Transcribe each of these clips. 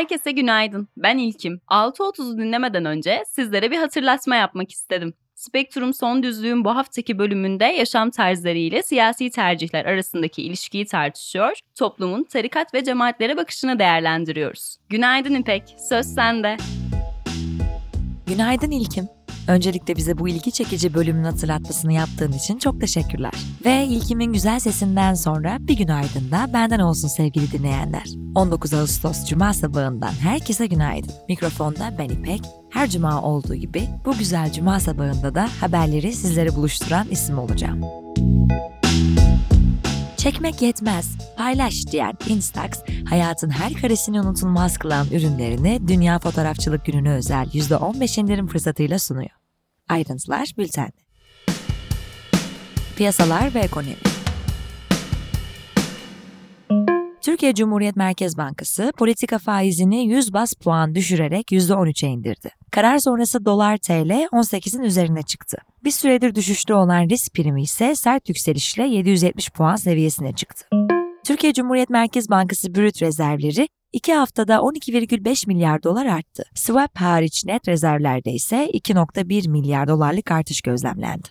Herkese günaydın. Ben İlkim. 6.30'u dinlemeden önce sizlere bir hatırlatma yapmak istedim. Spektrum Son Düzlüğün bu haftaki bölümünde yaşam tarzları ile siyasi tercihler arasındaki ilişkiyi tartışıyor, toplumun tarikat ve cemaatlere bakışını değerlendiriyoruz. Günaydın İpek, söz sende. Günaydın İlkim. Öncelikle bize bu ilgi çekici bölümün hatırlatmasını yaptığın için çok teşekkürler. Ve İlkim'in güzel sesinden sonra bir günaydın da benden olsun sevgili dinleyenler. 19 Ağustos Cuma sabahından herkese günaydın. Mikrofonda ben İpek. Her cuma olduğu gibi bu güzel cuma sabahında da haberleri sizlere buluşturan isim olacağım. Çekmek yetmez, paylaş diyen Instax, hayatın her karesini unutulmaz kılan ürünlerini Dünya Fotoğrafçılık Günü'ne özel %15 indirim fırsatıyla sunuyor. Ayrıntılar bültende. Piyasalar ve ekonomi Türkiye Cumhuriyet Merkez Bankası politika faizini 100 bas puan düşürerek %13'e indirdi. Karar sonrası dolar TL 18'in üzerine çıktı. Bir süredir düşüşte olan risk primi ise sert yükselişle 770 puan seviyesine çıktı. Türkiye Cumhuriyet Merkez Bankası brüt rezervleri 2 haftada 12,5 milyar dolar arttı. Swap hariç net rezervlerde ise 2,1 milyar dolarlık artış gözlemlendi.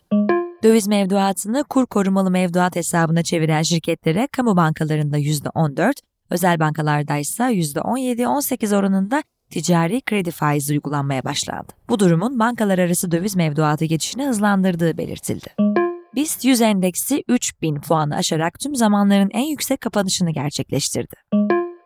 Döviz mevduatını kur korumalı mevduat hesabına çeviren şirketlere kamu bankalarında %14, özel bankalarda ise %17-18 oranında ticari kredi faizi uygulanmaya başlandı. Bu durumun bankalar arası döviz mevduatı geçişini hızlandırdığı belirtildi. BIST 100 endeksi 3000 puanı aşarak tüm zamanların en yüksek kapanışını gerçekleştirdi.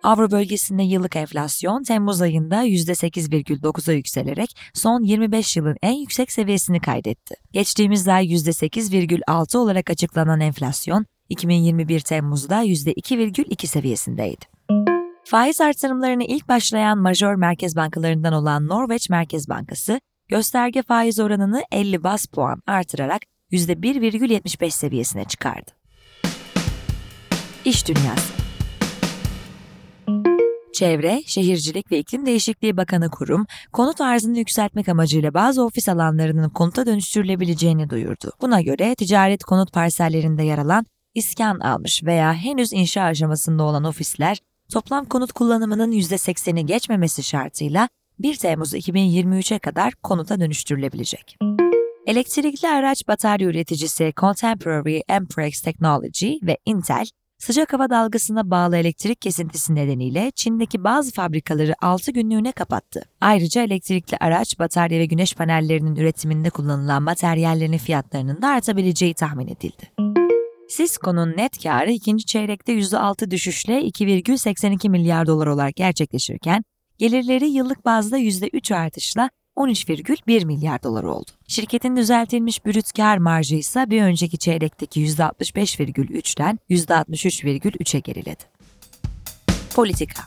Avro bölgesinde yıllık enflasyon Temmuz ayında %8,9'a yükselerek son 25 yılın en yüksek seviyesini kaydetti. Geçtiğimiz ay %8,6 olarak açıklanan enflasyon 2021 Temmuz'da %2,2 seviyesindeydi. Faiz artırımlarına ilk başlayan majör merkez bankalarından olan Norveç Merkez Bankası, gösterge faiz oranını 50 bas puan artırarak %1,75 seviyesine çıkardı. İş Dünyası Çevre, Şehircilik ve İklim Değişikliği Bakanı Kurum, konut arzını yükseltmek amacıyla bazı ofis alanlarının konuta dönüştürülebileceğini duyurdu. Buna göre ticaret konut parsellerinde yer alan iskan almış veya henüz inşa aşamasında olan ofisler, toplam konut kullanımının %80'i geçmemesi şartıyla 1 Temmuz 2023'e kadar konuta dönüştürülebilecek. Elektrikli araç batarya üreticisi Contemporary Amperex Technology ve Intel, sıcak hava dalgasına bağlı elektrik kesintisi nedeniyle Çin'deki bazı fabrikaları 6 günlüğüne kapattı. Ayrıca elektrikli araç, batarya ve güneş panellerinin üretiminde kullanılan materyallerin fiyatlarının da artabileceği tahmin edildi. Cisco'nun net karı ikinci çeyrekte %6 düşüşle 2,82 milyar dolar olarak gerçekleşirken, gelirleri yıllık bazda %3 artışla 13,1 milyar dolar oldu. Şirketin düzeltilmiş brüt kar marjı ise bir önceki çeyrekteki %65,3'ten %63,3'e geriledi. Politika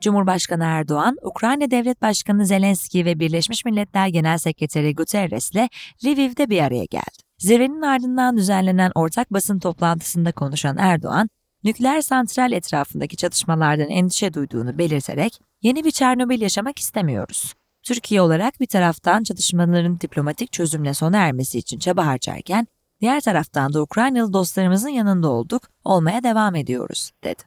Cumhurbaşkanı Erdoğan, Ukrayna Devlet Başkanı Zelenski ve Birleşmiş Milletler Genel Sekreteri Guterres ile Lviv'de bir araya geldi. Zirvenin ardından düzenlenen ortak basın toplantısında konuşan Erdoğan, nükleer santral etrafındaki çatışmalardan endişe duyduğunu belirterek yeni bir Çernobil yaşamak istemiyoruz. Türkiye olarak bir taraftan çatışmaların diplomatik çözümle sona ermesi için çaba harcarken diğer taraftan da Ukraynalı dostlarımızın yanında olduk, olmaya devam ediyoruz, dedi.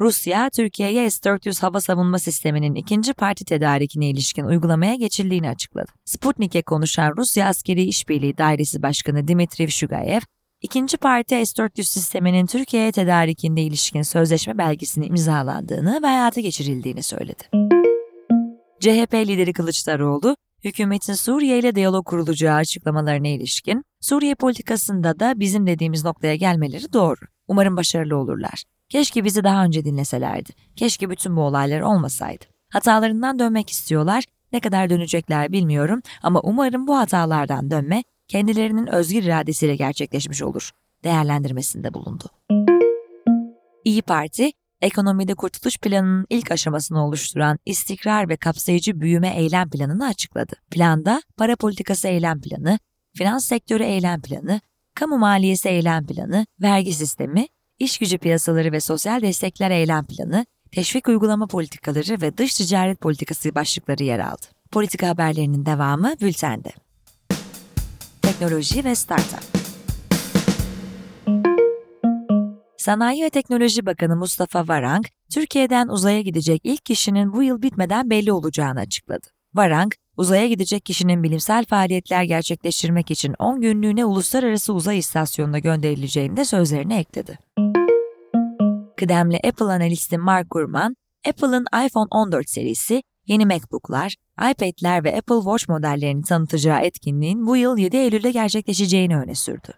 Rusya, Türkiye'ye S-400 hava savunma sisteminin ikinci parti tedarikine ilişkin uygulamaya geçildiğini açıkladı. Sputnik'e konuşan Rusya Askeri İşbirliği Dairesi Başkanı Dimitriy Shugayev, İkinci parti S-400 sisteminin Türkiye'ye tedarikinde ilişkin sözleşme belgesini imzalandığını ve hayata geçirildiğini söyledi. CHP lideri Kılıçdaroğlu, hükümetin Suriye ile diyalog kurulacağı açıklamalarına ilişkin, Suriye politikasında da bizim dediğimiz noktaya gelmeleri doğru. Umarım başarılı olurlar. Keşke bizi daha önce dinleselerdi. Keşke bütün bu olaylar olmasaydı. Hatalarından dönmek istiyorlar. Ne kadar dönecekler bilmiyorum ama umarım bu hatalardan dönme kendilerinin özgür iradesiyle gerçekleşmiş olur değerlendirmesinde bulundu. İyi Parti, ekonomide kurtuluş planının ilk aşamasını oluşturan istikrar ve kapsayıcı büyüme eylem planını açıkladı. Planda para politikası eylem planı, finans sektörü eylem planı, kamu maliyesi eylem planı, vergi sistemi, iş gücü piyasaları ve sosyal destekler eylem planı, teşvik uygulama politikaları ve dış ticaret politikası başlıkları yer aldı. Politika haberlerinin devamı bültende teknoloji ve startup. Sanayi ve Teknoloji Bakanı Mustafa Varank, Türkiye'den uzaya gidecek ilk kişinin bu yıl bitmeden belli olacağını açıkladı. Varank, uzaya gidecek kişinin bilimsel faaliyetler gerçekleştirmek için 10 günlüğüne uluslararası uzay istasyonuna gönderileceğini de sözlerine ekledi. Kıdemli Apple analisti Mark Gurman, Apple'ın iPhone 14 serisi, yeni MacBook'lar, iPad'ler ve Apple Watch modellerini tanıtacağı etkinliğin bu yıl 7 Eylül'de gerçekleşeceğini öne sürdü.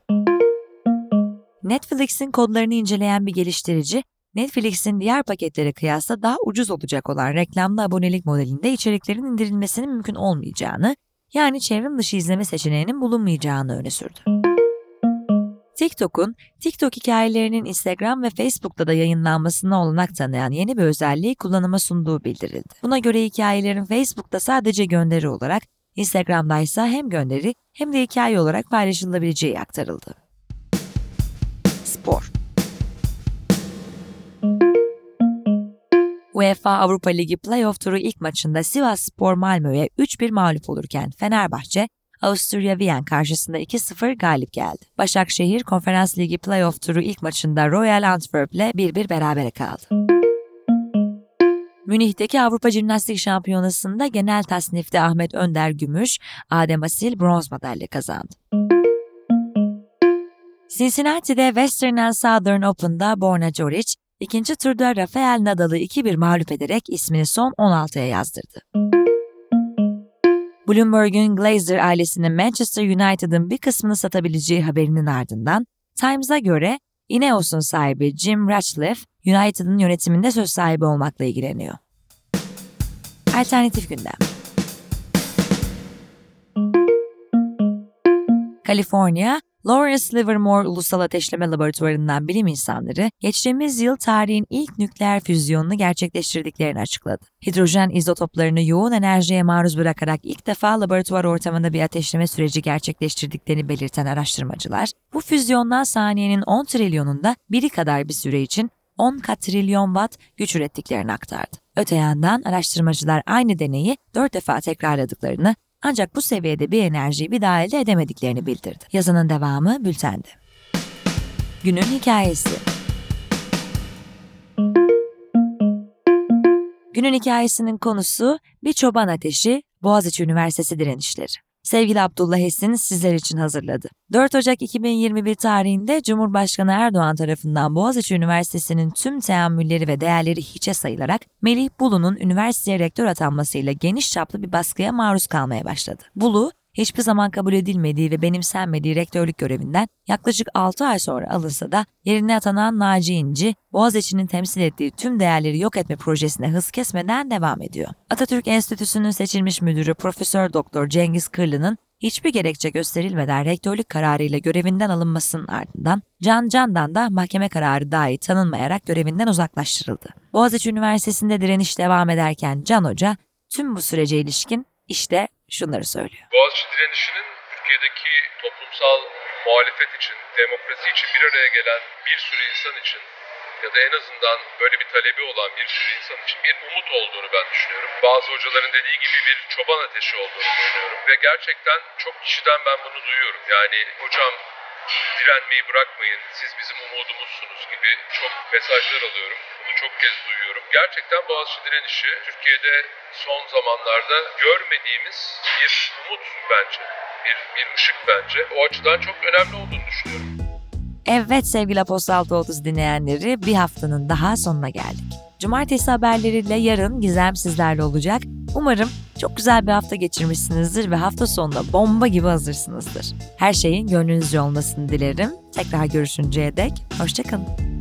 Netflix'in kodlarını inceleyen bir geliştirici, Netflix'in diğer paketlere kıyasla daha ucuz olacak olan reklamlı abonelik modelinde içeriklerin indirilmesinin mümkün olmayacağını, yani çevrim dışı izleme seçeneğinin bulunmayacağını öne sürdü. TikTok'un, TikTok hikayelerinin Instagram ve Facebook'ta da yayınlanmasına olanak tanıyan yeni bir özelliği kullanıma sunduğu bildirildi. Buna göre hikayelerin Facebook'ta sadece gönderi olarak, Instagram'da ise hem gönderi hem de hikaye olarak paylaşılabileceği aktarıldı. Spor UEFA Avrupa Ligi playoff turu ilk maçında Sivas Spor Malmö'ye 3-1 mağlup olurken Fenerbahçe, Avusturya Viyen karşısında 2-0 galip geldi. Başakşehir Konferans Ligi playoff turu ilk maçında Royal Antwerp ile 1-1 berabere kaldı. Münih'teki Avrupa Jimnastik Şampiyonası'nda genel tasnifte Ahmet Önder gümüş, Adem Asil bronz madalya kazandı. Cincinnati'de Western and Southern Open'da Borna Joric, ikinci turda Rafael Nadal'ı 2-1 mağlup ederek ismini son 16'ya yazdırdı. Bloomberg'un Glazer ailesinin Manchester United'ın bir kısmını satabileceği haberinin ardından Times'a göre Ineos'un sahibi Jim Ratcliffe, United'ın yönetiminde söz sahibi olmakla ilgileniyor. Alternatif gündem. Kaliforniya, Lawrence Livermore Ulusal Ateşleme Laboratuvarı'ndan bilim insanları, geçtiğimiz yıl tarihin ilk nükleer füzyonunu gerçekleştirdiklerini açıkladı. Hidrojen izotoplarını yoğun enerjiye maruz bırakarak ilk defa laboratuvar ortamında bir ateşleme süreci gerçekleştirdiklerini belirten araştırmacılar, bu füzyondan saniyenin 10 trilyonunda biri kadar bir süre için 10 katrilyon watt güç ürettiklerini aktardı. Öte yandan araştırmacılar aynı deneyi 4 defa tekrarladıklarını ancak bu seviyede bir enerjiyi bir daha elde edemediklerini bildirdi. Yazının devamı bültende. Günün hikayesi Günün hikayesinin konusu bir çoban ateşi, Boğaziçi Üniversitesi direnişleri. Sevgili Abdullah Esin sizler için hazırladı. 4 Ocak 2021 tarihinde Cumhurbaşkanı Erdoğan tarafından Boğaziçi Üniversitesi'nin tüm teamülleri ve değerleri hiçe sayılarak Melih Bulu'nun üniversiteye rektör atanmasıyla geniş çaplı bir baskıya maruz kalmaya başladı. Bulu, hiçbir zaman kabul edilmediği ve benimsenmediği rektörlük görevinden yaklaşık 6 ay sonra alınsa da yerine atanan Naci İnci, Boğaziçi'nin temsil ettiği tüm değerleri yok etme projesine hız kesmeden devam ediyor. Atatürk Enstitüsü'nün seçilmiş müdürü Profesör Doktor Cengiz Kırlı'nın hiçbir gerekçe gösterilmeden rektörlük kararıyla görevinden alınmasının ardından Can Can'dan da mahkeme kararı dahi tanınmayarak görevinden uzaklaştırıldı. Boğaziçi Üniversitesi'nde direniş devam ederken Can Hoca tüm bu sürece ilişkin işte şunları söylüyor. Boğaziçi direnişinin Türkiye'deki toplumsal muhalefet için, demokrasi için bir araya gelen bir sürü insan için ya da en azından böyle bir talebi olan bir sürü insan için bir umut olduğunu ben düşünüyorum. Bazı hocaların dediği gibi bir çoban ateşi olduğunu düşünüyorum. Ve gerçekten çok kişiden ben bunu duyuyorum. Yani hocam direnmeyi bırakmayın, siz bizim umudumuzsunuz gibi çok mesajlar alıyorum. Bunu çok kez duyuyorum. Gerçekten Boğaziçi direnişi Türkiye'de son zamanlarda görmediğimiz bir umut bence. Bir, bir ışık bence. O açıdan çok önemli olduğunu düşünüyorum. Evet sevgili Apostol 630 dinleyenleri bir haftanın daha sonuna geldik. Cumartesi haberleriyle yarın Gizem sizlerle olacak. Umarım çok güzel bir hafta geçirmişsinizdir ve hafta sonunda bomba gibi hazırsınızdır. Her şeyin gönlünüzce olmasını dilerim. Tekrar görüşünceye dek hoşçakalın.